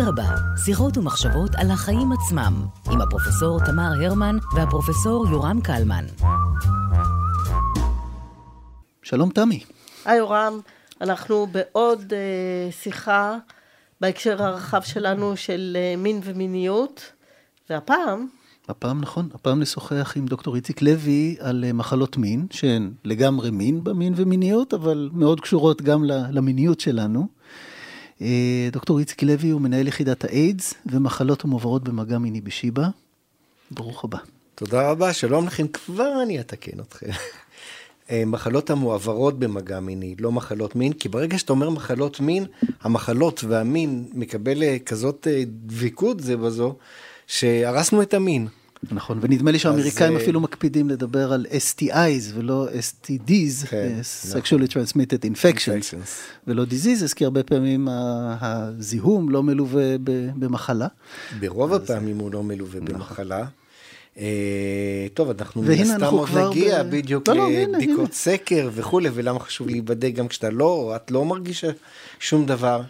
אדרבה, שיחות ומחשבות על החיים עצמם, עם הפרופסור תמר הרמן והפרופסור יורם קלמן. שלום תמי. היי יורם, אנחנו בעוד uh, שיחה בהקשר הרחב שלנו של uh, מין ומיניות, והפעם... הפעם נכון, הפעם נשוחח עם דוקטור איציק לוי על uh, מחלות מין, שהן לגמרי מין במין ומיניות, אבל מאוד קשורות גם למיניות שלנו. אה, דוקטור איציק לוי הוא מנהל יחידת האיידס ומחלות המועברות במגע מיני בשיבא. ברוך הבא. תודה רבה, שלום לכם, כבר אני אתקן אתכם. אה, מחלות המועברות במגע מיני, לא מחלות מין, כי ברגע שאתה אומר מחלות מין, המחלות והמין מקבל אה, כזאת דביקות זה בזו, שהרסנו את המין. נכון, ונדמה לי שהאמריקאים אז, אפילו מקפידים לדבר על STIs ולא STDs, כן, sexually נכון. transmitted infections, infections, ולא diseases, כי הרבה פעמים הזיהום לא מלווה במחלה. ברוב אז... הפעמים הוא לא מלווה נכון. במחלה. Uh, טוב, אנחנו מן הסתם עוד נגיע ב... בדיוק לא, לא, לבדיקות סקר וכולי, ולמה חשוב להיבדק גם כשאתה לא, את לא מרגישה שום דבר.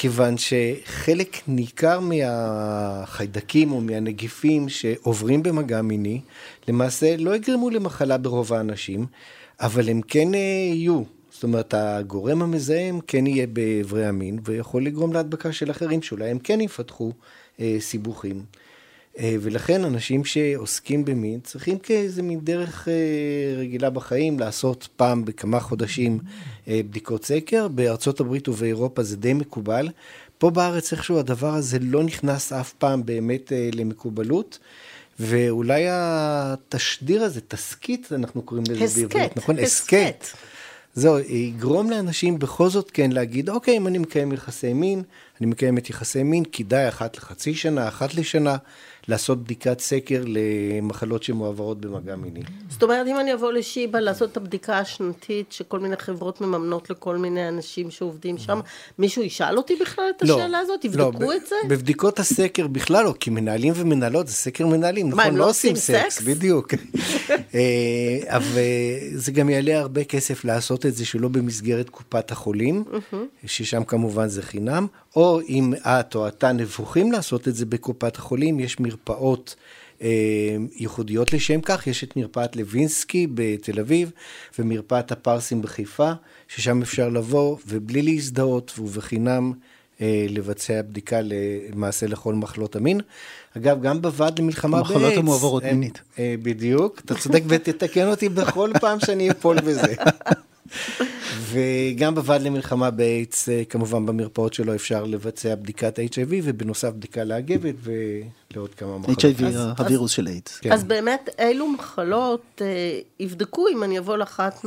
כיוון שחלק ניכר מהחיידקים או מהנגיפים שעוברים במגע מיני, למעשה לא יגרמו למחלה ברוב האנשים, אבל הם כן אה, יהיו. זאת אומרת, הגורם המזהם כן יהיה באיברי המין, ויכול לגרום להדבקה של אחרים, שאולי הם כן יפתחו אה, סיבוכים. אה, ולכן אנשים שעוסקים במין צריכים כאיזה מין דרך אה, רגילה בחיים לעשות פעם בכמה חודשים אה, בדיקות סקר. בארצות הברית ובאירופה זה די מקובל. פה בארץ איכשהו הדבר הזה לא נכנס אף פעם באמת למקובלות. ואולי התשדיר הזה, תסכית, אנחנו קוראים לזה בעברית, נכון? הסכת. זהו, יגרום לאנשים בכל זאת כן להגיד, אוקיי, אם אני מקיים יחסי מין, אני מקיים את יחסי מין, כדאי אחת לחצי שנה, אחת לשנה, לעשות בדיקת סקר למחלות שמועברות במגע מיני. זאת אומרת, אם אני אבוא לשיבא לעשות את הבדיקה השנתית שכל מיני חברות מממנות לכל מיני אנשים שעובדים שם, מישהו ישאל אותי בכלל את לא, השאלה הזאת? לא, יבדקו לא, את זה? בבדיקות הסקר בכלל לא, כי מנהלים ומנהלות זה סקר מנהלים, נכון? מה, הם לא, לא עושים סקס? בדיוק. אה, אבל זה גם יעלה הרבה כסף לעשות את זה שלא במסגרת קופת החולים, ששם כמובן זה חינם, או אם את או אתה נבוכים לעשות את זה בקופת החולים, יש מרפאות אה, ייחודיות לשם כך, יש את מרפאת לוינסקי בתל אביב ומרפאת הפרסים בחיפה, ששם אפשר לבוא ובלי להזדהות ובחינם אה, לבצע בדיקה למעשה לכל מחלות המין. אגב, גם בוועד למלחמה באיידס. מחלות המועברות מינית. אה, בדיוק, אתה צודק ותתקן אותי בכל פעם שאני אפול בזה. וגם בוועד למלחמה באיידס, אה, כמובן במרפאות שלו אפשר לבצע בדיקת HIV, ובנוסף בדיקה לאגבת ולעוד כמה מחלות. HIV, הווירוס של איידס. כן. אז באמת, אילו מחלות אה, יבדקו אם אני אבוא לאחת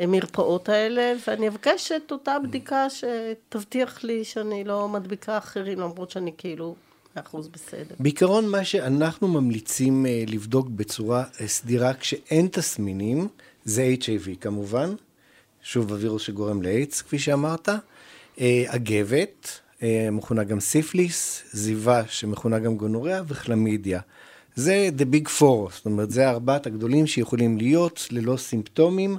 מהמרפאות האלה, ואני אבקש את אותה בדיקה שתבטיח לי שאני לא מדביקה אחרים, למרות שאני כאילו... אחוז בסדר. בעיקרון מה שאנחנו ממליצים אה, לבדוק בצורה סדירה כשאין תסמינים, זה HIV כמובן, שוב הווירוס שגורם לאיידס, כפי שאמרת, אה, אגבת, אה, מכונה גם סיפליס, זיווה שמכונה גם גונוריה וכלמידיה. זה the big four, זאת אומרת, זה ארבעת הגדולים שיכולים להיות ללא סימפטומים,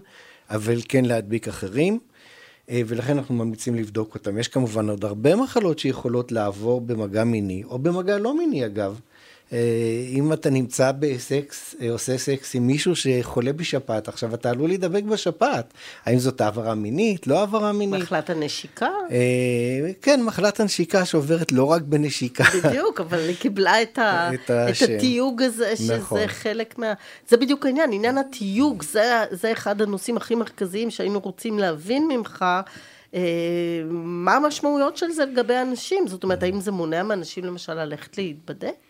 אבל כן להדביק אחרים, אה, ולכן אנחנו ממליצים לבדוק אותם. יש כמובן עוד הרבה מחלות שיכולות לעבור במגע מיני, או במגע לא מיני אגב. אה, אם אתה נמצא בסקס, אה, עושה סקס עם מישהו שחולה בשפעת, עכשיו אתה עלול להידבק בשפעת. האם זאת העברה מינית, לא העברה מינית? מחלת הנשיקה? אה, כן, מחלת הנשיקה שעוברת לא רק בנשיקה. בדיוק, אבל היא קיבלה את, ה... את, את התיוג הזה, שזה נכון. חלק מה... זה בדיוק העניין, עניין התיוג, זה, זה אחד הנושאים הכי מרכזיים שהיינו רוצים להבין ממך. מה המשמעויות של זה לגבי אנשים? זאת אומרת, האם זה מונע מאנשים למשל ללכת להתבדק?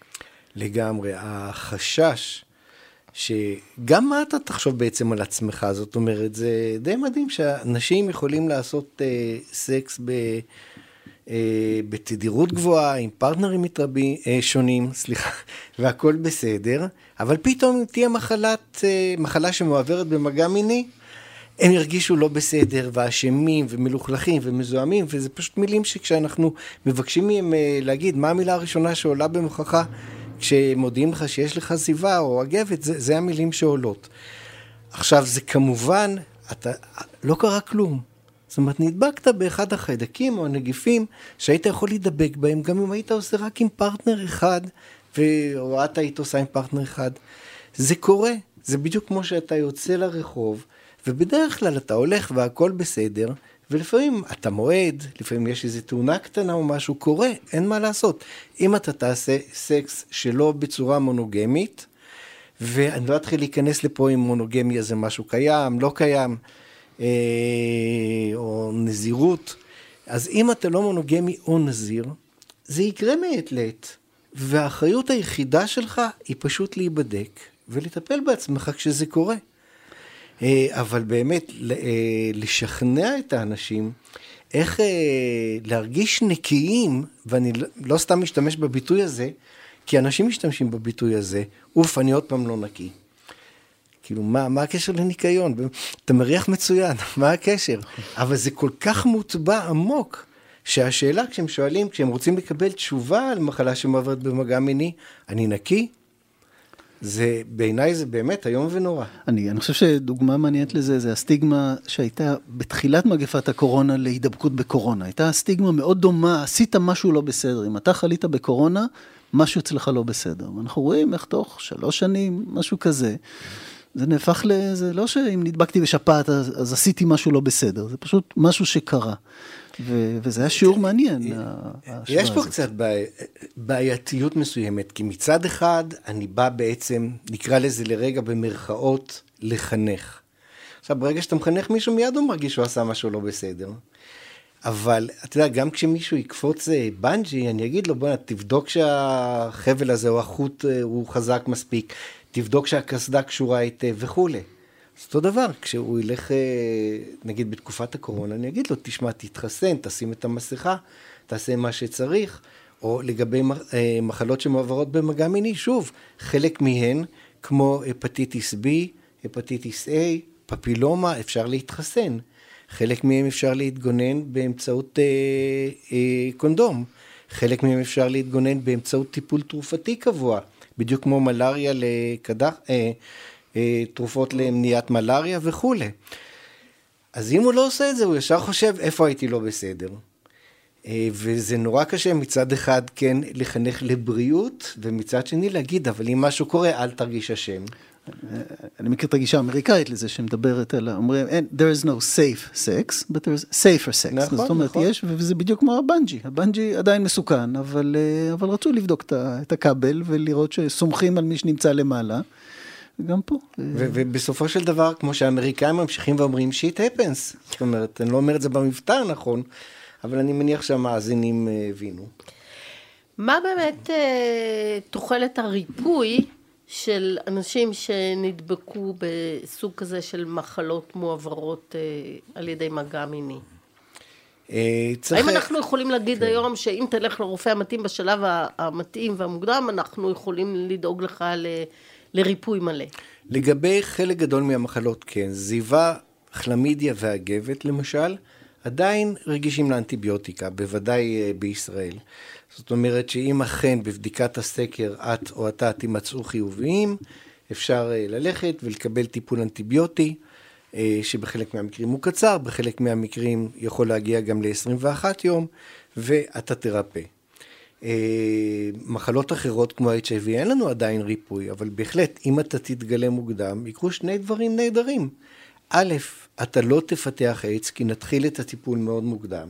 לגמרי. החשש שגם מה אתה תחשוב בעצם על עצמך, זאת אומרת, זה די מדהים שאנשים יכולים לעשות אה, סקס ב... אה, בתדירות גבוהה, עם פרטנרים מתרבים, אה, שונים, סליחה, והכל בסדר, אבל פתאום תהיה מחלת, אה, מחלה שמועברת במגע מיני, הם ירגישו לא בסדר, ואשמים, ומלוכלכים, ומזוהמים, וזה פשוט מילים שכשאנחנו מבקשים מהם אה, להגיד מה המילה הראשונה שעולה במוחך, כשמודיעים לך שיש לך סיבה או אגבת, זה, זה המילים שעולות. עכשיו, זה כמובן, אתה, לא קרה כלום. זאת אומרת, נדבקת באחד החיידקים או הנגיפים שהיית יכול להידבק בהם, גם אם היית עושה רק עם פרטנר אחד, או את היית עושה עם פרטנר אחד. זה קורה, זה בדיוק כמו שאתה יוצא לרחוב, ובדרך כלל אתה הולך והכל בסדר, ולפעמים אתה מועד, לפעמים יש איזו תאונה קטנה או משהו, קורה, אין מה לעשות. אם אתה תעשה סקס שלא בצורה מונוגמית, ואני לא אתחיל להיכנס לפה אם מונוגמיה זה משהו קיים, לא קיים, אה, או נזירות, אז אם אתה לא מונוגמי או נזיר, זה יקרה מעת לעת. והאחריות היחידה שלך היא פשוט להיבדק ולטפל בעצמך כשזה קורה. אה, אבל באמת, אה, לשכנע את האנשים איך אה, להרגיש נקיים, ואני לא, לא סתם משתמש בביטוי הזה, כי אנשים משתמשים בביטוי הזה, אוף, אני עוד פעם לא נקי. כאילו, מה, מה הקשר לניקיון? אתה מריח מצוין, מה הקשר? אבל זה כל כך מוטבע עמוק, שהשאלה כשהם שואלים, כשהם רוצים לקבל תשובה על מחלה שמועברת במגע מיני, אני נקי? זה, בעיניי זה באמת איום ונורא. אני, אני חושב שדוגמה מעניינת לזה, זה הסטיגמה שהייתה בתחילת מגפת הקורונה להידבקות בקורונה. הייתה סטיגמה מאוד דומה, עשית משהו לא בסדר. אם אתה חלית בקורונה, משהו אצלך לא בסדר. ואנחנו רואים איך תוך שלוש שנים, משהו כזה, זה נהפך ל... זה לא שאם נדבקתי בשפעת אז, אז עשיתי משהו לא בסדר, זה פשוט משהו שקרה. ו- וזה היה שיעור מעניין. יש פה קצת בעי... בעייתיות מסוימת, כי מצד אחד אני בא בעצם, נקרא לזה לרגע במרכאות, לחנך. עכשיו, ברגע שאתה מחנך מישהו, מיד הוא מרגיש שהוא עשה משהו לא בסדר. אבל אתה יודע, גם כשמישהו יקפוץ אה, בנג'י, אני אגיד לו, בוא, תבדוק שהחבל הזה או החוט אה, הוא חזק מספיק, תבדוק שהקסדה קשורה היטב וכולי. אז אותו דבר, כשהוא ילך, אה, נגיד בתקופת הקורונה, אני אגיד לו, תשמע, תתחסן, תשים את המסכה, תעשה מה שצריך, או לגבי מחלות שמועברות במגע מיני, שוב, חלק מהן, כמו hepatitis B, hepatitis A, פפילומה, אפשר להתחסן. חלק מהם אפשר להתגונן באמצעות אה, אה, קונדום, חלק מהם אפשר להתגונן באמצעות טיפול תרופתי קבוע, בדיוק כמו מלאריה לקדח, אה, אה, תרופות למניעת מלאריה וכולי. אז אם הוא לא עושה את זה, הוא ישר חושב איפה הייתי לא בסדר. אה, וזה נורא קשה מצד אחד כן לחנך לבריאות, ומצד שני להגיד, אבל אם משהו קורה, אל תרגיש אשם. אני מכיר את הגישה האמריקאית לזה שמדברת על, אומרים, there is no safe sex, but there is safer sex. נכון, זאת אומרת, נכון. יש, וזה בדיוק כמו הבנג'י, הבנג'י עדיין מסוכן, אבל, אה, אבל רצו לבדוק את הכבל ולראות שסומכים על מי שנמצא למעלה. גם פה. ובסופו של דבר, כמו שהאמריקאים ממשיכים ואומרים, shit happens. זאת אומרת, אני לא אומר את זה במבטא הנכון, אבל אני מניח שהמאזינים אה, הבינו. מה באמת אה, תוחלת הריפוי של אנשים שנדבקו בסוג כזה של מחלות מועברות אה, על ידי מגע מיני. אה, האם אנחנו יכולים להגיד כן. היום שאם תלך לרופא המתאים בשלב המתאים והמוקדם, אנחנו יכולים לדאוג לך ל, לריפוי מלא? לגבי חלק גדול מהמחלות, כן. זיווה, כלמידיה והגבת, למשל, עדיין רגישים לאנטיביוטיקה, בוודאי אה, בישראל. זאת אומרת שאם אכן בבדיקת הסקר את או אתה תימצאו חיוביים, אפשר אה, ללכת ולקבל טיפול אנטיביוטי, אה, שבחלק מהמקרים הוא קצר, בחלק מהמקרים יכול להגיע גם ל-21 יום, ואתה תרפא. מחלות אחרות כמו ה-HIV אין לנו עדיין ריפוי, אבל בהחלט, אם אתה תתגלה מוקדם, יקרו שני דברים נהדרים. א', אתה לא תפתח איידס כי נתחיל את הטיפול מאוד מוקדם.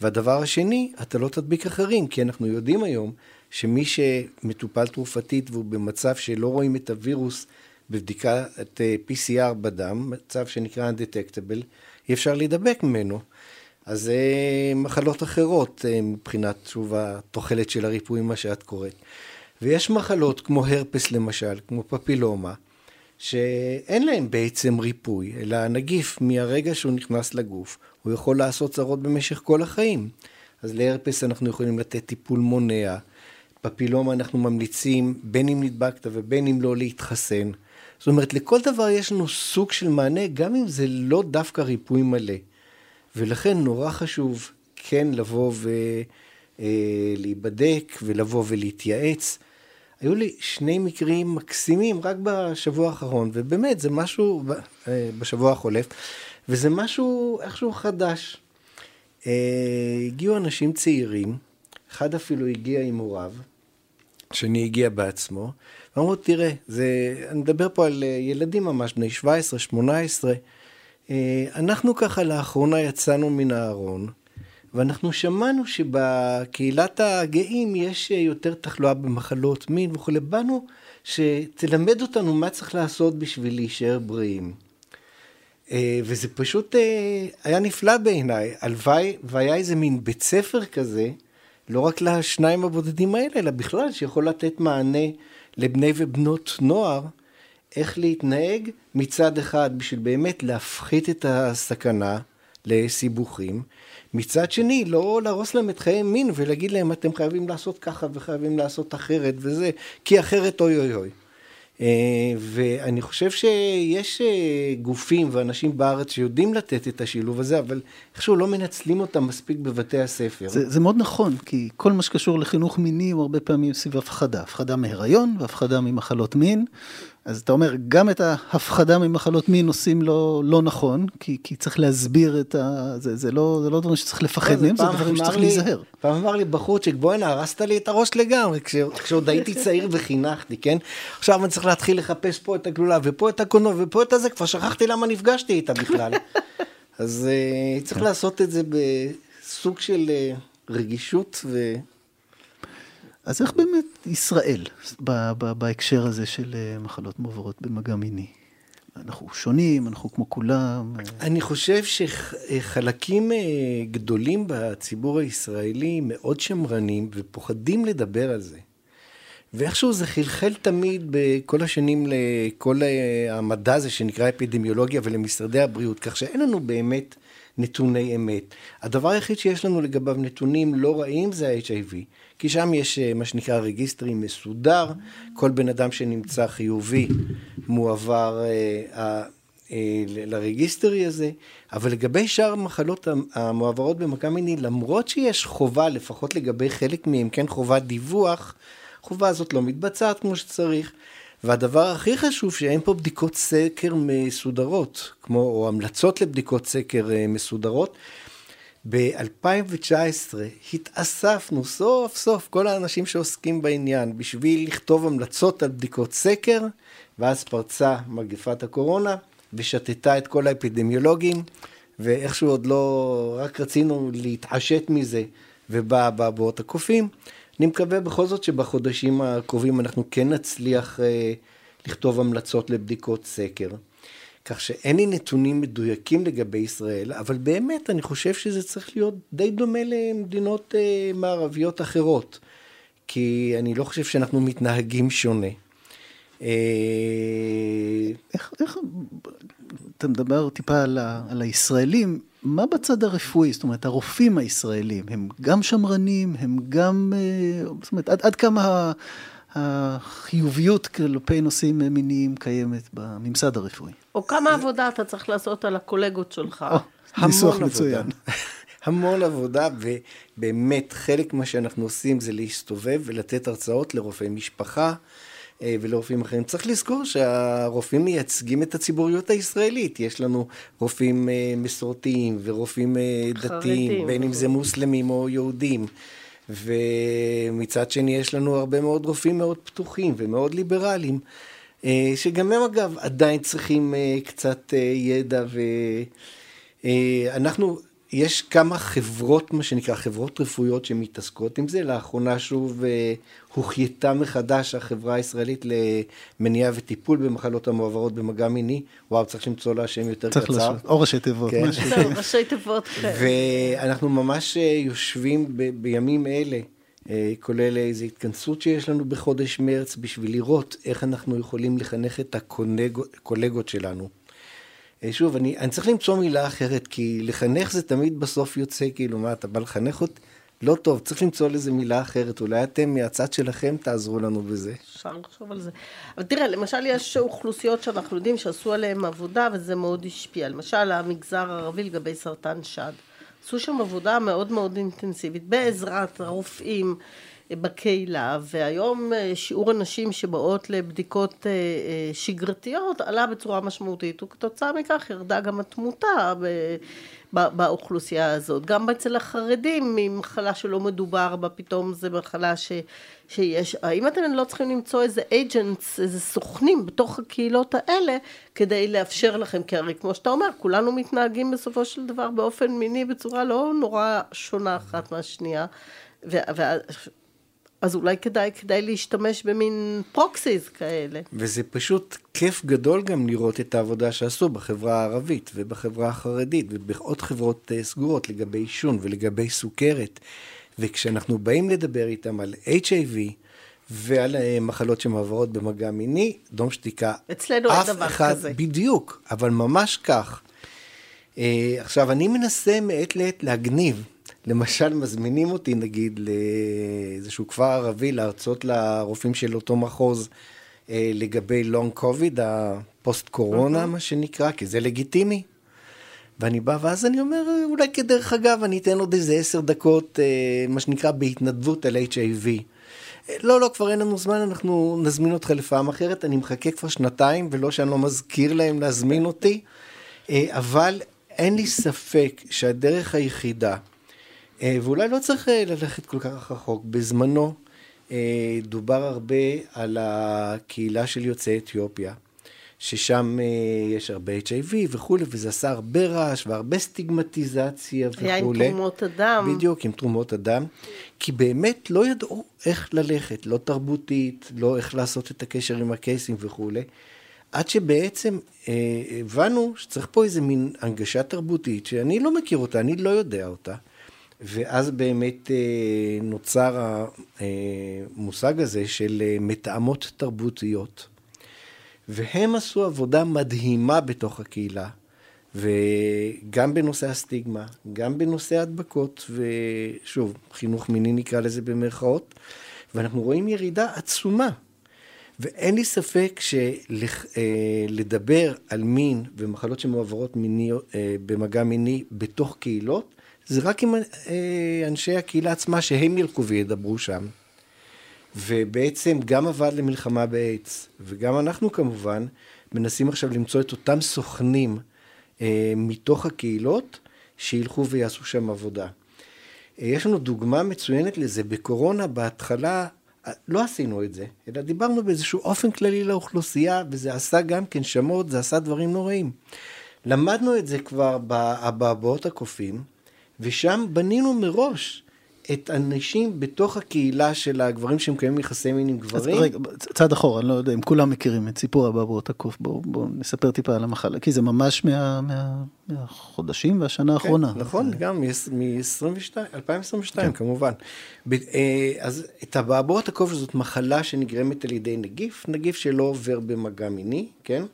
והדבר השני, אתה לא תדביק אחרים, כי אנחנו יודעים היום שמי שמטופל תרופתית והוא במצב שלא רואים את הווירוס בבדיקת אה, PCR בדם, מצב שנקרא undetectable, אי אפשר להידבק ממנו. אז זה מחלות אחרות אה, מבחינת, שוב, התוחלת של הריפוי, מה שאת קוראת. ויש מחלות כמו הרפס למשל, כמו פפילומה, שאין להם בעצם ריפוי, אלא הנגיף מהרגע שהוא נכנס לגוף, הוא יכול לעשות צרות במשך כל החיים. אז להרפס אנחנו יכולים לתת טיפול מונע, פפילומה אנחנו ממליצים בין אם נדבקת ובין אם לא להתחסן. זאת אומרת, לכל דבר יש לנו סוג של מענה, גם אם זה לא דווקא ריפוי מלא. ולכן נורא חשוב כן לבוא ולהיבדק אה, ולבוא ולהתייעץ. היו לי שני מקרים מקסימים רק בשבוע האחרון, ובאמת זה משהו אה, בשבוע החולף. וזה משהו איכשהו חדש. Uh, הגיעו אנשים צעירים, אחד אפילו הגיע עם הוריו, שני הגיע בעצמו, ואמרו, תראה, זה, אני מדבר פה על ילדים ממש, בני 17, 18, uh, אנחנו ככה לאחרונה יצאנו מן הארון, ואנחנו שמענו שבקהילת הגאים יש יותר תחלואה במחלות מין וכולי. באנו שתלמד אותנו מה צריך לעשות בשביל להישאר בריאים. אה, וזה פשוט אה, היה נפלא בעיניי. הלוואי והיה איזה מין בית ספר כזה, לא רק לשניים הבודדים האלה, אלא בכלל שיכול לתת מענה לבני ובנות נוער, איך להתנהג מצד אחד בשביל באמת להפחית את הסכנה לסיבוכים, מצד שני, לא להרוס להם את חיי מין ולהגיד להם אתם חייבים לעשות ככה וחייבים לעשות אחרת וזה, כי אחרת אוי אוי אוי. אה, ואני חושב שיש אה, גופים ואנשים בארץ שיודעים לתת את השילוב הזה, אבל איכשהו לא מנצלים אותם מספיק בבתי הספר. זה, זה מאוד נכון, כי כל מה שקשור לחינוך מיני הוא הרבה פעמים סביב הפחדה. הפחדה מהיריון והפחדה ממחלות מין. אז אתה אומר, גם את ההפחדה ממחלות מין עושים לא, לא נכון, כי, כי צריך להסביר את ה... זה, זה לא, זה לא דברים שצריך לפחד מהם, זה דברים שצריך להיזהר. פעם אמר לי בחורצ'יק, בוא הנה, הרסת לי את הראש לגמרי, כשעוד הייתי צעיר וחינכתי, כן? עכשיו אני צריך להתחיל לחפש פה את הגלולה, ופה את הקולנוע, ופה את הזה, כבר שכחתי למה נפגשתי איתה בכלל. אז uh, צריך לעשות את זה בסוג של uh, רגישות ו... אז איך באמת ישראל בהקשר הזה של אה, מחלות מועברות במגע מיני? אנחנו שונים, אנחנו כמו כולם. אה. אני חושב שחלקים אה, גדולים בציבור הישראלי מאוד שמרנים ופוחדים לדבר על זה. ואיכשהו זה חלחל תמיד בכל השנים לכל המדע הזה שנקרא אפידמיולוגיה ולמשרדי הבריאות, כך שאין לנו באמת נתוני אמת. הדבר היחיד שיש לנו לגביו נתונים לא רעים זה ה-HIV. כי שם יש אה, מה שנקרא רגיסטרי מסודר, כל בן אדם שנמצא חיובי מועבר אה, אה, לרגיסטרי הזה, אבל לגבי שאר המחלות המועברות במכה מיני, למרות שיש חובה, לפחות לגבי חלק מהם, כן חובת דיווח, החובה הזאת לא מתבצעת כמו שצריך. והדבר הכי חשוב, שאין פה בדיקות סקר מסודרות, כמו, או המלצות לבדיקות סקר מסודרות, ב-2019 התאספנו סוף סוף כל האנשים שעוסקים בעניין בשביל לכתוב המלצות על בדיקות סקר ואז פרצה מגפת הקורונה ושתתה את כל האפידמיולוגים ואיכשהו עוד לא, רק רצינו להתעשת מזה ובא באבעות הקופים. אני מקווה בכל זאת שבחודשים הקרובים אנחנו כן נצליח אה, לכתוב המלצות לבדיקות סקר. כך שאין לי נתונים מדויקים לגבי ישראל, אבל באמת אני חושב שזה צריך להיות די דומה למדינות אה, מערביות אחרות, כי אני לא חושב שאנחנו מתנהגים שונה. אה, איך, איך, אתה מדבר טיפה על, ה, על הישראלים, מה בצד הרפואי? זאת אומרת, הרופאים הישראלים, הם גם שמרנים, הם גם, אה, זאת אומרת, עד, עד כמה החיוביות כלפי נושאים מיניים קיימת בממסד הרפואי. או כמה עבודה אתה צריך לעשות על הקולגות שלך. ניסוח מצוין. המון עבודה, ובאמת חלק ממה שאנחנו עושים זה להסתובב ולתת הרצאות לרופאי משפחה אה, ולרופאים אחרים. צריך לזכור שהרופאים מייצגים את הציבוריות הישראלית. יש לנו רופאים אה, מסורתיים ורופאים אה, דתיים, בין אם זה מוסלמים או יהודים. ומצד שני יש לנו הרבה מאוד רופאים מאוד פתוחים ומאוד ליברליים, אה, שגם הם אגב עדיין צריכים אה, קצת אה, ידע ואנחנו, יש כמה חברות, מה שנקרא חברות רפואיות שמתעסקות עם זה, לאחרונה שוב הוחייתה מחדש החברה הישראלית למניעה וטיפול במחלות המועברות במגע מיני, וואו צריך למצוא לה שם יותר צריך קצר. צריך לשאול, או ראשי תיבות, כן. משהו. ראשי תיבות, כן. ואנחנו ממש יושבים ב, בימים אלה. אה, כולל איזו התכנסות שיש לנו בחודש מרץ, בשביל לראות איך אנחנו יכולים לחנך את הקולגות שלנו. אה, שוב, אני, אני צריך למצוא מילה אחרת, כי לחנך זה תמיד בסוף יוצא, כאילו, מה, אתה בא לחנך אותי? לא טוב, צריך למצוא לזה מילה אחרת, אולי אתם מהצד שלכם תעזרו לנו בזה. אפשר לחשוב על זה. אבל תראה, למשל יש אוכלוסיות שאנחנו יודעים שעשו עליהן עבודה וזה מאוד השפיע. למשל המגזר הערבי לגבי סרטן שד. עשו שם עבודה מאוד מאוד אינטנסיבית, בעזרת הרופאים, בקהילה, והיום שיעור הנשים שבאות לבדיקות שגרתיות עלה בצורה משמעותית, וכתוצאה מכך ירדה גם התמותה באוכלוסייה הזאת. גם אצל החרדים, היא מחלה שלא מדובר בה, פתאום זה מחלה ש, שיש. האם אתם לא צריכים למצוא איזה agents, איזה סוכנים בתוך הקהילות האלה, כדי לאפשר לכם, כי הרי כמו שאתה אומר, כולנו מתנהגים בסופו של דבר באופן מיני בצורה לא נורא שונה אחת מהשנייה. ו- אז אולי כדאי, כדאי להשתמש במין פרוקסיס כאלה. וזה פשוט כיף גדול גם לראות את העבודה שעשו בחברה הערבית ובחברה החרדית ובעוד חברות uh, סגורות לגבי עישון ולגבי סוכרת. וכשאנחנו באים לדבר איתם על HIV ועל uh, מחלות שמעברות במגע מיני, דום שתיקה. אצלנו אין דבר אחד, כזה. בדיוק, אבל ממש כך. Uh, עכשיו, אני מנסה מעת לעת להגניב למשל, מזמינים אותי, נגיד, לאיזשהו כפר ערבי להרצות לרופאים של אותו מחוז אה, לגבי לונג קוביד, הפוסט קורונה, מה שנקרא, כי זה לגיטימי. ואני בא, ואז אני אומר, אולי כדרך אגב, אני אתן עוד איזה עשר דקות, אה, מה שנקרא, בהתנדבות על HIV. לא, לא, כבר אין לנו זמן, אנחנו נזמין אותך לפעם אחרת. אני מחכה כבר שנתיים, ולא שאני לא מזכיר להם להזמין אותי, אה, אבל אין לי ספק שהדרך היחידה אה, ואולי לא צריך אה, ללכת כל כך רחוק. בזמנו אה, דובר הרבה על הקהילה של יוצאי אתיופיה, ששם יש הרבה HIV וכולי, וזה עשה הרבה רעש והרבה סטיגמטיזציה וכולי. היה עם תרומות אדם. בדיוק, עם תרומות אדם. כי באמת לא ידעו איך ללכת, לא תרבותית, לא איך לעשות את הקשר עם הקייסים וכולי. עד שבעצם אה, הבנו שצריך פה איזה מין הנגשה תרבותית שאני לא מכיר אותה, אני לא יודע אותה. ואז באמת אה, נוצר המושג הזה של אה, מתאמות תרבותיות. והם עשו עבודה מדהימה בתוך הקהילה, וגם בנושא הסטיגמה, גם בנושא ההדבקות, ושוב, חינוך מיני נקרא לזה במרכאות, ואנחנו רואים ירידה עצומה. ואין לי ספק שלדבר על מין ומחלות שמועברות מיני, במגע מיני בתוך קהילות, זה רק עם אה, אנשי הקהילה עצמה שהם ילכו וידברו שם. ובעצם גם הוועד למלחמה באיידס, וגם אנחנו כמובן, מנסים עכשיו למצוא את אותם סוכנים אה, מתוך הקהילות, שילכו ויעשו שם עבודה. אה, יש לנו דוגמה מצוינת לזה, בקורונה בהתחלה אה, לא עשינו את זה, אלא דיברנו באיזשהו אופן כללי לאוכלוסייה, וזה עשה גם כן שמות, זה עשה דברים נוראים. למדנו את זה כבר באבעבועות הקופים, ושם בנינו מראש את הנשים בתוך הקהילה של הגברים שמקיימים יחסי מין עם גברים. אז רגע, צעד אחורה, אני לא יודע אם כולם מכירים את סיפור אבעבועות הקוף, בואו בוא נספר טיפה על המחלה, כי זה ממש מה, מה, מהחודשים והשנה כן, האחרונה. נכון, זה... גם מ-22, 2022 כן. כמובן. אה, אז את אבעבועות הקוף זאת מחלה שנגרמת על ידי נגיף, נגיף שלא עובר במגע מיני, כן?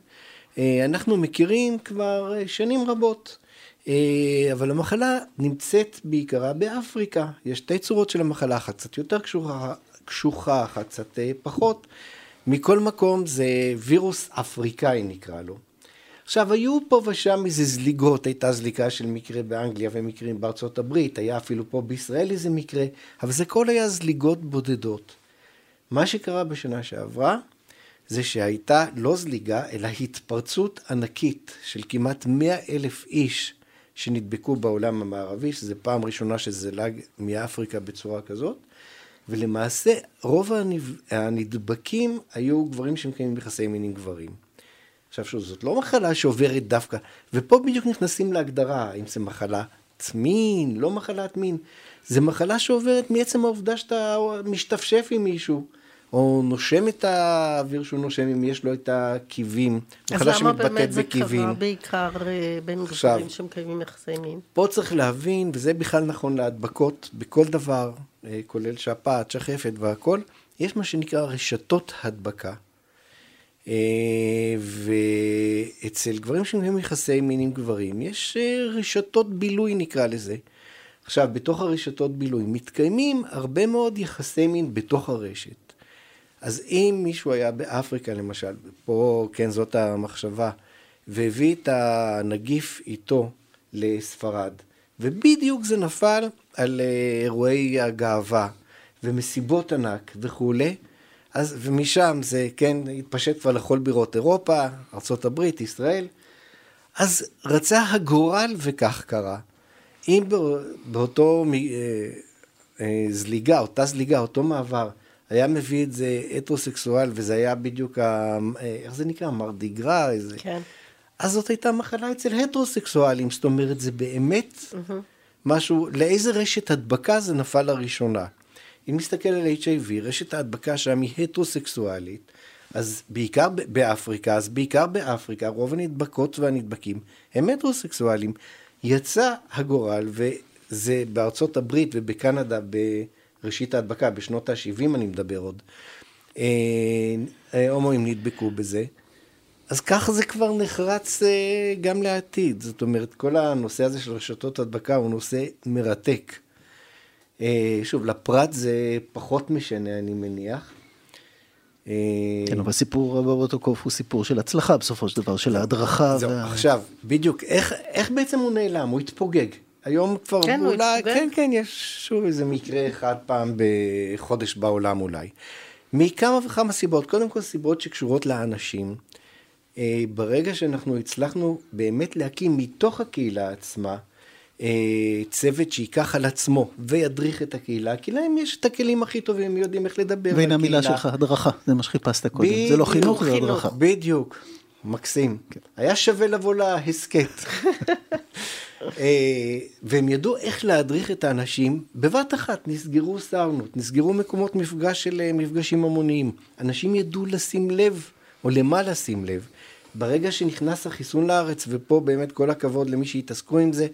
אה, אנחנו מכירים כבר אה, שנים רבות. אה, אבל המחלה נמצאת בעיקרה באפריקה. יש שתי צורות של המחלה, אחת קצת יותר קשוחה, קשוחה אחת קצת אה, פחות. מכל מקום זה וירוס אפריקאי נקרא לו. עכשיו, היו פה ושם איזה זליגות, הייתה זליגה של מקרה באנגליה ומקרים בארצות הברית, היה אפילו פה בישראל איזה מקרה, אבל זה כל היה זליגות בודדות. מה שקרה בשנה שעברה, זה שהייתה לא זליגה, אלא התפרצות ענקית של כמעט מאה אלף איש שנדבקו בעולם המערבי, שזו פעם ראשונה שזה לג מאפריקה בצורה כזאת, ולמעשה רוב הנדבקים היו גברים שמקיימים יחסי מין עם גברים. עכשיו שוב, זאת לא מחלה שעוברת דווקא, ופה בדיוק נכנסים להגדרה, האם זה מחלת מין, לא מחלת מין, זה מחלה שעוברת מעצם העובדה שאתה משתפשף עם מישהו. או נושם את האוויר שהוא נושם אם יש לו את הקיבים, מחלה שמתבטאת בקיבים. אז למה באמת זה קרה בעיקר אה, בין גברים שמקיימים יחסי מין? פה צריך להבין, וזה בכלל נכון להדבקות בכל דבר, אה, כולל שפעת, שחפת והכל, יש מה שנקרא רשתות הדבקה. אה, ואצל גברים שמקיימים יחסי מין עם גברים, יש רשתות בילוי נקרא לזה. עכשיו, בתוך הרשתות בילוי מתקיימים הרבה מאוד יחסי מין בתוך הרשת. אז אם מישהו היה באפריקה למשל, פה כן זאת המחשבה, והביא את הנגיף איתו לספרד, ובדיוק זה נפל על אה, אירועי הגאווה, ומסיבות ענק וכולי. אז, ומשם זה, כן, התפשט כבר לכל בירות אירופה, ארה"ב, ישראל. אז רצה הגורל וכך קרה. אם באותו אה, אה, זליגה, אותה זליגה, אותו מעבר, היה מביא את זה הטרוסקסואל, וזה היה בדיוק, ה, אה, איך זה נקרא? מרדיגרה, איזה... כן. אז זאת הייתה מחלה אצל הטרוסקסואלים, זאת אומרת, זה באמת mm-hmm. משהו, לאיזה רשת הדבקה זה נפל לראשונה. אם נסתכל על HIV, רשת ההדבקה שם היא הטרוסקסואלית, אז בעיקר באפריקה, אז בעיקר באפריקה, רוב הנדבקות והנדבקים הם הטרוסקסואלים. יצא הגורל, וזה בארצות הברית ובקנדה בראשית ההדבקה, בשנות ה-70 אני מדבר עוד, אה, אה, הומואים נדבקו בזה. אז ככה זה כבר נחרץ אה, גם לעתיד. זאת אומרת, כל הנושא הזה של רשתות הדבקה הוא נושא מרתק. שוב, לפרט זה פחות משנה, אני מניח. כן, אבל סיפור רוטוקוף הוא סיפור של הצלחה בסופו של דבר, של ההדרכה. זהו, וה... עכשיו, בדיוק, איך, איך בעצם הוא נעלם? הוא התפוגג. היום כבר כן, אולי, הוא. כן, כן, יש שוב איזה מקרה אחד פעם בחודש בעולם אולי. מכמה וכמה סיבות. קודם כל סיבות שקשורות לאנשים. אה, ברגע שאנחנו הצלחנו באמת להקים מתוך הקהילה עצמה, אה, צוות שייקח על עצמו וידריך את הקהילה, כי להם יש את הכלים הכי טובים, הם יודעים איך לדבר בקהילה. והנה המילה שלך, הדרכה, זה מה שחיפשת קודם. זה לא חינוך, זה הדרכה. בדיוק, מקסים. כן. היה שווה לבוא להסכת. אה, והם ידעו איך להדריך את האנשים, בבת אחת נסגרו סאונות, נסגרו מקומות מפגש של אה, מפגשים המוניים. אנשים ידעו לשים לב, או למה לשים לב. ברגע שנכנס החיסון לארץ, ופה באמת כל הכבוד למי שהתעסקו עם זה,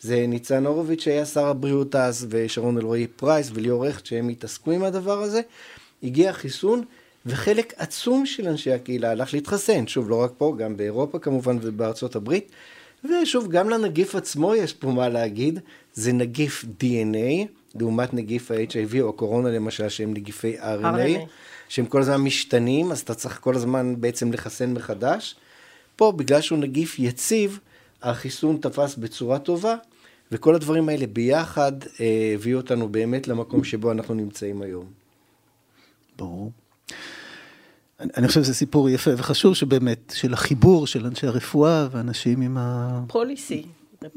זה ניצן הורוביץ שהיה שר הבריאות אז, ושרון אלרועי פרייס וליאור רכט שהם התעסקו עם הדבר הזה, הגיע החיסון, וחלק עצום של אנשי הקהילה הלך להתחסן, שוב, לא רק פה, גם באירופה כמובן ובארצות הברית, ושוב, גם לנגיף עצמו יש פה מה להגיד, זה נגיף DNA, לעומת נגיף ה-HIV או הקורונה למשל, שהם נגיפי RNA, RNA, שהם כל הזמן משתנים, אז אתה צריך כל הזמן בעצם לחסן מחדש. פה, בגלל שהוא נגיף יציב, החיסון תפס בצורה טובה, וכל הדברים האלה ביחד אה, הביאו אותנו באמת למקום שבו אנחנו נמצאים היום. ברור. אני, חושב שזה סיפור יפה וחשוב שבאמת, של החיבור של אנשי הרפואה ואנשים עם ה... פוליסי.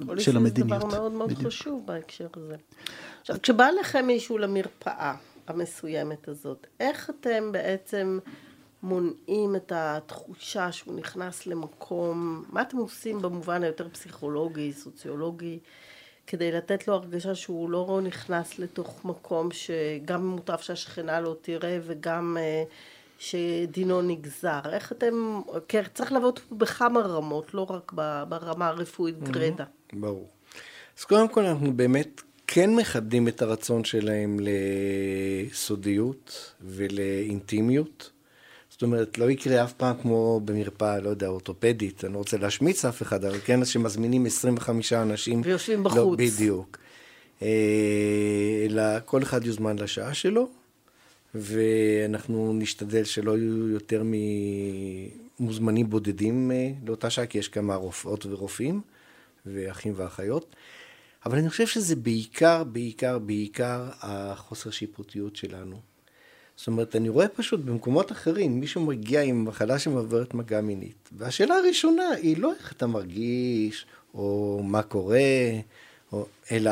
פוליסי של המדיניות. זה דבר מאוד מאוד בדיוק. חשוב בהקשר הזה. עכשיו, כשבא לכם מישהו למרפאה המסוימת הזאת, איך אתם בעצם מונעים את התחושה שהוא נכנס למקום, מה אתם עושים במובן היותר פסיכולוגי, סוציולוגי, כדי לתת לו הרגשה שהוא לא נכנס לתוך מקום שגם מוטב שהשכנה לא תראה וגם אה, שדינו נגזר. איך אתם, כי צריך לעבוד בכמה רמות, לא רק ברמה הרפואית גרדה. ברור. אז קודם כל אנחנו באמת כן מכבדים את הרצון שלהם לסודיות ולאינטימיות. זאת אומרת, לא יקרה אף פעם כמו במרפאה, לא יודע, אורתופדית, אני לא רוצה להשמיץ אף אחד, אבל כן, שמזמינים 25 אנשים. ויושבים בחוץ. לא, בדיוק. אה, אלא כל אחד יוזמן לשעה שלו, ואנחנו נשתדל שלא יהיו יותר ממוזמנים בודדים אה, לאותה שעה, כי יש כמה רופאות ורופאים, ואחים ואחיות. אבל אני חושב שזה בעיקר, בעיקר, בעיקר החוסר שיפוטיות שלנו. זאת אומרת, אני רואה פשוט במקומות אחרים, מישהו מגיע עם מחלה שמעברת מגע מינית, והשאלה הראשונה היא לא איך אתה מרגיש, או מה קורה, או, אלא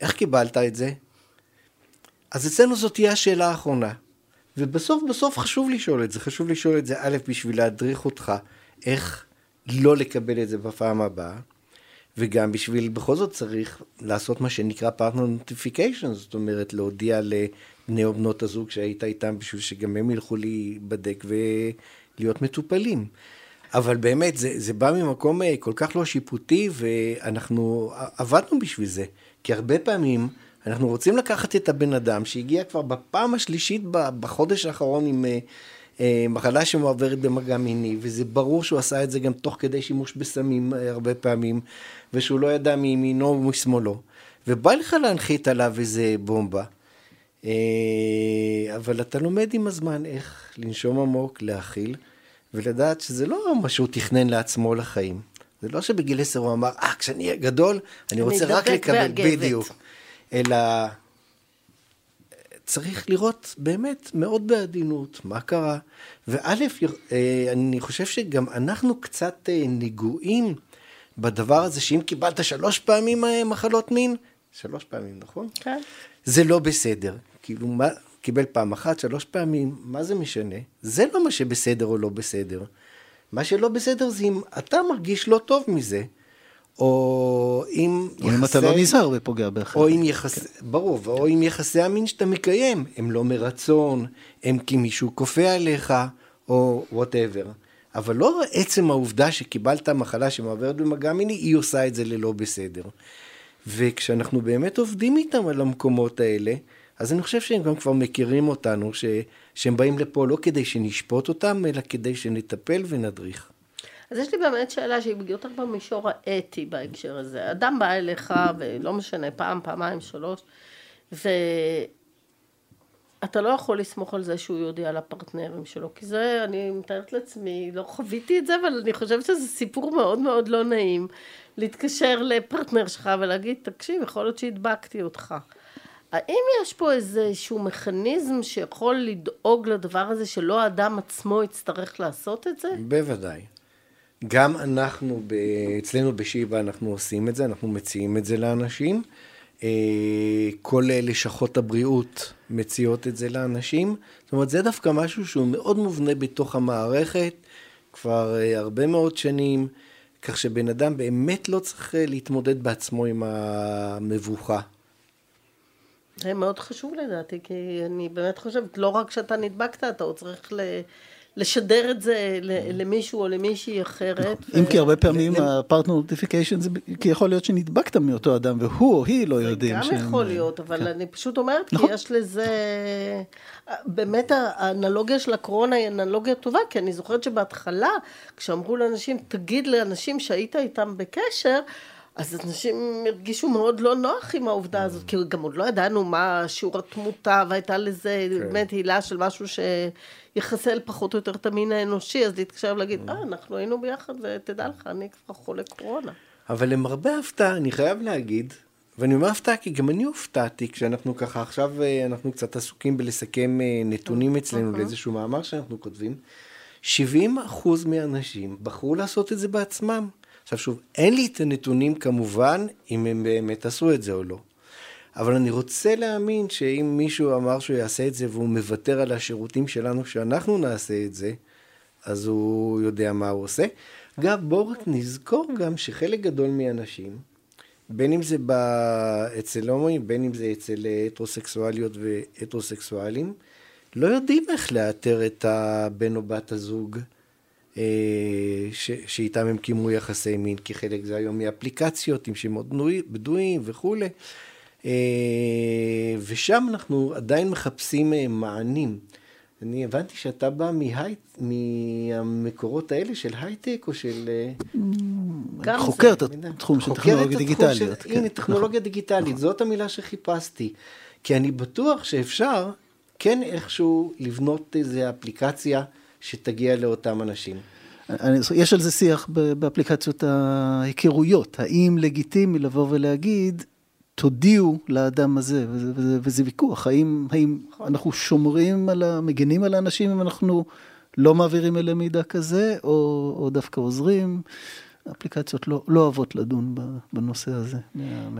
איך קיבלת את זה? אז אצלנו זאת תהיה השאלה האחרונה. ובסוף בסוף חשוב לשאול את זה, חשוב לשאול את זה א', בשביל להדריך אותך איך לא לקבל את זה בפעם הבאה, וגם בשביל, בכל זאת צריך לעשות מה שנקרא partner notification, זאת אומרת להודיע לבני או בנות הזוג שהיית איתם בשביל שגם הם ילכו להיבדק ולהיות מטופלים. אבל באמת, זה, זה בא ממקום אה, כל כך לא שיפוטי, ואנחנו עבדנו בשביל זה. כי הרבה פעמים אנחנו רוצים לקחת את הבן אדם שהגיע כבר בפעם השלישית בחודש האחרון עם אה, אה, מחלה שמועברת במגע מיני, וזה ברור שהוא עשה את זה גם תוך כדי שימוש בסמים הרבה פעמים, ושהוא לא ידע מימינו ומשמאלו. ובא לך להנחית עליו איזה בומבה. אבל אתה לומד עם הזמן איך לנשום עמוק, להכיל, ולדעת שזה לא מה שהוא תכנן לעצמו לחיים. זה לא שבגיל עשר הוא אמר, אה, כשאני אהיה גדול, אני רוצה רק לקבל, בדיוק. אלא צריך לראות באמת מאוד בעדינות מה קרה. וא', אה, אני חושב שגם אנחנו קצת אה, נגועים בדבר הזה, שאם קיבלת שלוש פעמים אה, מחלות מין, שלוש פעמים, נכון? כן. זה לא בסדר. כאילו, מה, קיבל פעם אחת, שלוש פעמים, מה זה משנה? זה לא מה שבסדר או לא בסדר. מה שלא בסדר זה אם אתה מרגיש לא טוב מזה. או אם או יחסי... אם אתה לא נזהר ופוגע באחר. או אם יחסי... כן. ברור, או אם יחסי המין שאתה מקיים, הם לא מרצון, הם כי מישהו כופה עליך, או וואטאבר. אבל לא עצם העובדה שקיבלת מחלה שמעברת במגע מיני, היא עושה את זה ללא בסדר. וכשאנחנו באמת עובדים איתם על המקומות האלה, אז אני חושב שהם גם כבר מכירים אותנו, ש... שהם באים לפה לא כדי שנשפוט אותם, אלא כדי שנטפל ונדריך. אז יש לי באמת שאלה שהיא יותר במישור האתי בהקשר הזה. אדם בא אליך, ולא משנה, פעם, פעמיים, שלוש, ואתה לא יכול לסמוך על זה שהוא יודיע לפרטנרים שלו, כי זה, אני מתארת לעצמי, לא חוויתי את זה, אבל אני חושבת שזה סיפור מאוד מאוד לא נעים, להתקשר לפרטנר שלך ולהגיד, תקשיב, יכול להיות שהדבקתי אותך. האם יש פה איזשהו מכניזם שיכול לדאוג לדבר הזה שלא האדם עצמו יצטרך לעשות את זה? בוודאי. גם אנחנו, אצלנו בשיבא אנחנו עושים את זה, אנחנו מציעים את זה לאנשים. אה, כל לשכות הבריאות מציעות את זה לאנשים. זאת אומרת, זה דווקא משהו שהוא מאוד מובנה בתוך המערכת, כבר אה, הרבה מאוד שנים, כך שבן אדם באמת לא צריך אה, להתמודד בעצמו עם המבוכה. זה מאוד חשוב לדעתי, כי אני באמת חושבת, לא רק שאתה נדבקת, אתה עוד צריך ל... לשדר את זה למישהו או למישהי אחרת. אם כי הרבה פעמים הפרטנר נוטיפיקיישן זה כי יכול להיות שנדבקת מאותו אדם והוא או היא לא יודעים. זה גם יכול להיות, אבל כן. אני פשוט אומרת, כי נכון. יש לזה... באמת האנלוגיה של הקורונה היא אנלוגיה טובה, כי אני זוכרת שבהתחלה, כשאמרו לאנשים, תגיד לאנשים שהיית איתם בקשר, אז אנשים הרגישו מאוד לא נוח עם העובדה הזאת, כי גם עוד לא ידענו מה שיעור התמותה, והייתה לזה כן. באמת הילה של משהו שיחסל פחות או יותר את המין האנושי, אז להתקשר ולהגיד, אה, אנחנו היינו ביחד, ותדע לך, אני כבר חולה קורונה. אבל למרבה הפתעה, אני חייב להגיד, ואני אומר הפתעה כי גם אני הופתעתי, כשאנחנו ככה, עכשיו אה, אנחנו קצת עסוקים בלסכם אה, נתונים אצלנו לאיזשהו מאמר שאנחנו כותבים, 70 אחוז מהאנשים בחרו לעשות את זה בעצמם. עכשיו שוב, אין לי את הנתונים כמובן, אם הם באמת עשו את זה או לא. אבל אני רוצה להאמין שאם מישהו אמר שהוא יעשה את זה והוא מוותר על השירותים שלנו שאנחנו נעשה את זה, אז הוא יודע מה הוא עושה. אגב, בואו רק נזכור גם שחלק גדול מהאנשים, בין אם זה ב... אצל הומואים, בין אם זה אצל הטרוסקסואליות והטרוסקסואלים, לא יודעים איך לאתר את הבן או בת הזוג. אה, ש, שאיתם הם קיימו יחסי מין, כי חלק זה היום מאפליקציות עם שמות בדויים וכולי. אה, ושם אנחנו עדיין מחפשים אה, מענים. אני הבנתי שאתה בא מהי... מהמקורות האלה של הייטק או של... חוקר את התחום של טכנולוגיה דיגיטלית. הנה, טכנולוגיה דיגיטלית, זאת המילה שחיפשתי. כי אני בטוח שאפשר כן איכשהו לבנות איזו אפליקציה שתגיע לאותם אנשים. יש על זה שיח באפליקציות ההיכרויות, האם לגיטימי לבוא ולהגיד, תודיעו לאדם הזה, וזה, וזה, וזה ויכוח, האם, האם אנחנו שומרים על, ה, מגנים על האנשים אם אנחנו לא מעבירים אליהם מידע כזה, או, או דווקא עוזרים. אפליקציות לא, לא אוהבות לדון בנושא הזה,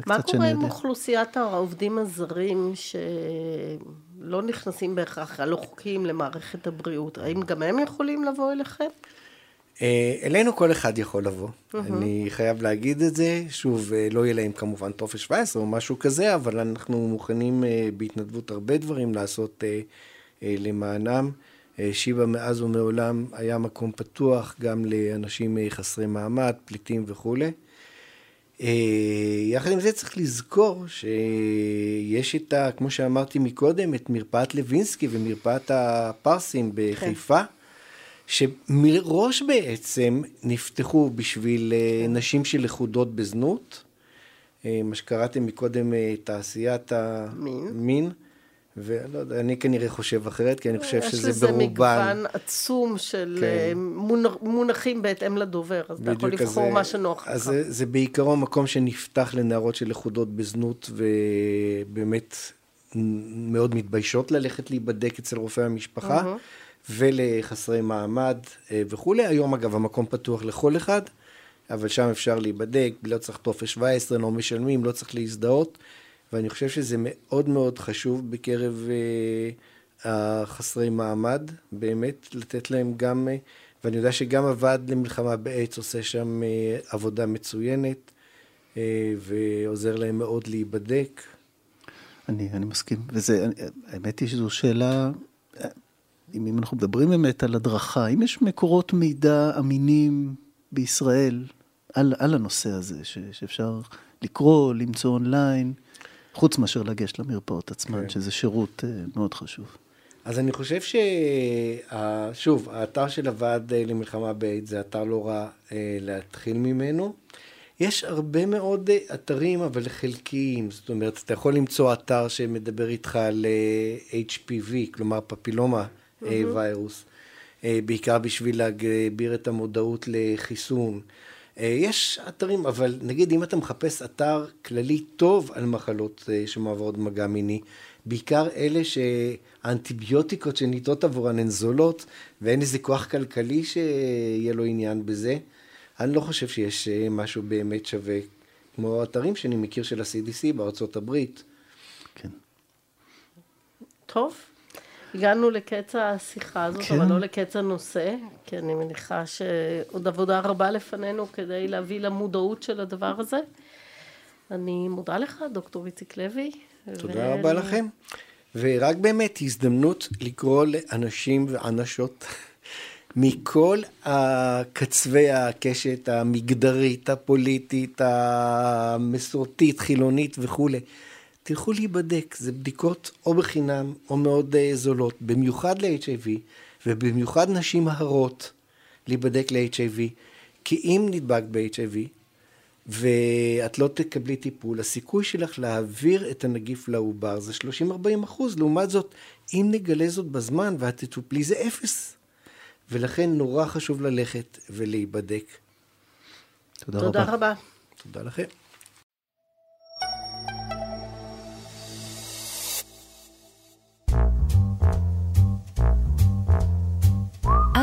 מה קורה עם אוכלוסיית העובדים הזרים שלא נכנסים בהכרח הלא חוקיים למערכת הבריאות? האם גם הם יכולים לבוא אליכם? אה, אלינו כל אחד יכול לבוא, mm-hmm. אני חייב להגיד את זה, שוב, אה, לא יהיה להם כמובן טופס 17 או משהו כזה, אבל אנחנו מוכנים אה, בהתנדבות הרבה דברים לעשות למענם. שיבא מאז ומעולם היה מקום פתוח גם לאנשים חסרי מעמד, פליטים וכולי. יחד עם זה צריך לזכור שיש את ה... כמו שאמרתי מקודם, את מרפאת לוינסקי ומרפאת הפרסים בחיפה. כן. שמראש בעצם נפתחו בשביל אה, כן. נשים שלכודות בזנות, אה, מה שקראתם מקודם אה, תעשיית המין. ולא יודע, אני כנראה חושב אחרת, כי אני חושב שזה ברובן. יש לזה מגוון עצום של כן. מונחים בהתאם לדובר, אז אתה יכול לבחור זה, מה שנוח לך. אז זה, זה בעיקרו מקום שנפתח לנערות של לכודות בזנות, ובאמת מאוד מתביישות ללכת להיבדק אצל רופאי המשפחה, mm-hmm. ולחסרי מעמד וכולי. היום אגב המקום פתוח לכל אחד, אבל שם אפשר להיבדק, לא צריך טופס 17, לא משלמים, לא צריך להזדהות, ואני חושב שזה מאוד מאוד חשוב בקרב החסרי מעמד, באמת, לתת להם גם... ואני יודע שגם הוועד למלחמה באיידס עושה שם אה, עבודה מצוינת, אה, ועוזר להם מאוד להיבדק. אני, אני מסכים, וזה, האמת היא שזו שאלה, אם אנחנו מדברים באמת על הדרכה, אם יש מקורות מידע אמינים בישראל על, על הנושא הזה, ש, שאפשר לקרוא, למצוא אונליין, חוץ מאשר לגשת למרפאות עצמן, כן. שזה שירות אה, מאוד חשוב. אז אני חושב ששוב, האתר של הוועד אה, למלחמה באיידס זה אתר לא רע אה, להתחיל ממנו. יש הרבה מאוד אתרים, אבל חלקיים. זאת אומרת, אתה יכול למצוא אתר שמדבר איתך על HPV, כלומר פפילומה mm-hmm. ויירוס, בעיקר בשביל להגביר את המודעות לחיסון. יש אתרים, אבל נגיד אם אתה מחפש אתר כללי טוב על מחלות שמעברות מגע מיני, בעיקר אלה שהאנטיביוטיקות שניתות עבורן הן זולות, ואין איזה כוח כלכלי שיהיה לו עניין בזה. אני לא חושב שיש אה, משהו באמת שווה, כמו האתרים שאני מכיר של ה-CDC בארצות הברית. כן. טוב, הגענו לקץ השיחה הזאת, כן. אבל לא לקץ הנושא, כי אני מניחה שעוד עבודה רבה לפנינו כדי להביא למודעות של הדבר הזה. אני מודה לך, דוקטור איציק לוי. תודה ו... רבה לכם. ורק באמת הזדמנות לקרוא לאנשים ואנשות מכל קצווי הקשת המגדרית, הפוליטית, המסורתית, חילונית וכולי. תלכו להיבדק, זה בדיקות או בחינם או מאוד uh, זולות, במיוחד ל-HIV ובמיוחד נשים הרות להיבדק ל-HIV, כי אם נדבק ב-HIV, ואת לא תקבלי טיפול, הסיכוי שלך להעביר את הנגיף לעובר זה 30-40 אחוז. לעומת זאת, אם נגלה זאת בזמן ואת תטופלי זה אפס. ולכן נורא חשוב ללכת ולהיבדק. תודה, תודה רבה. רבה. תודה לכם.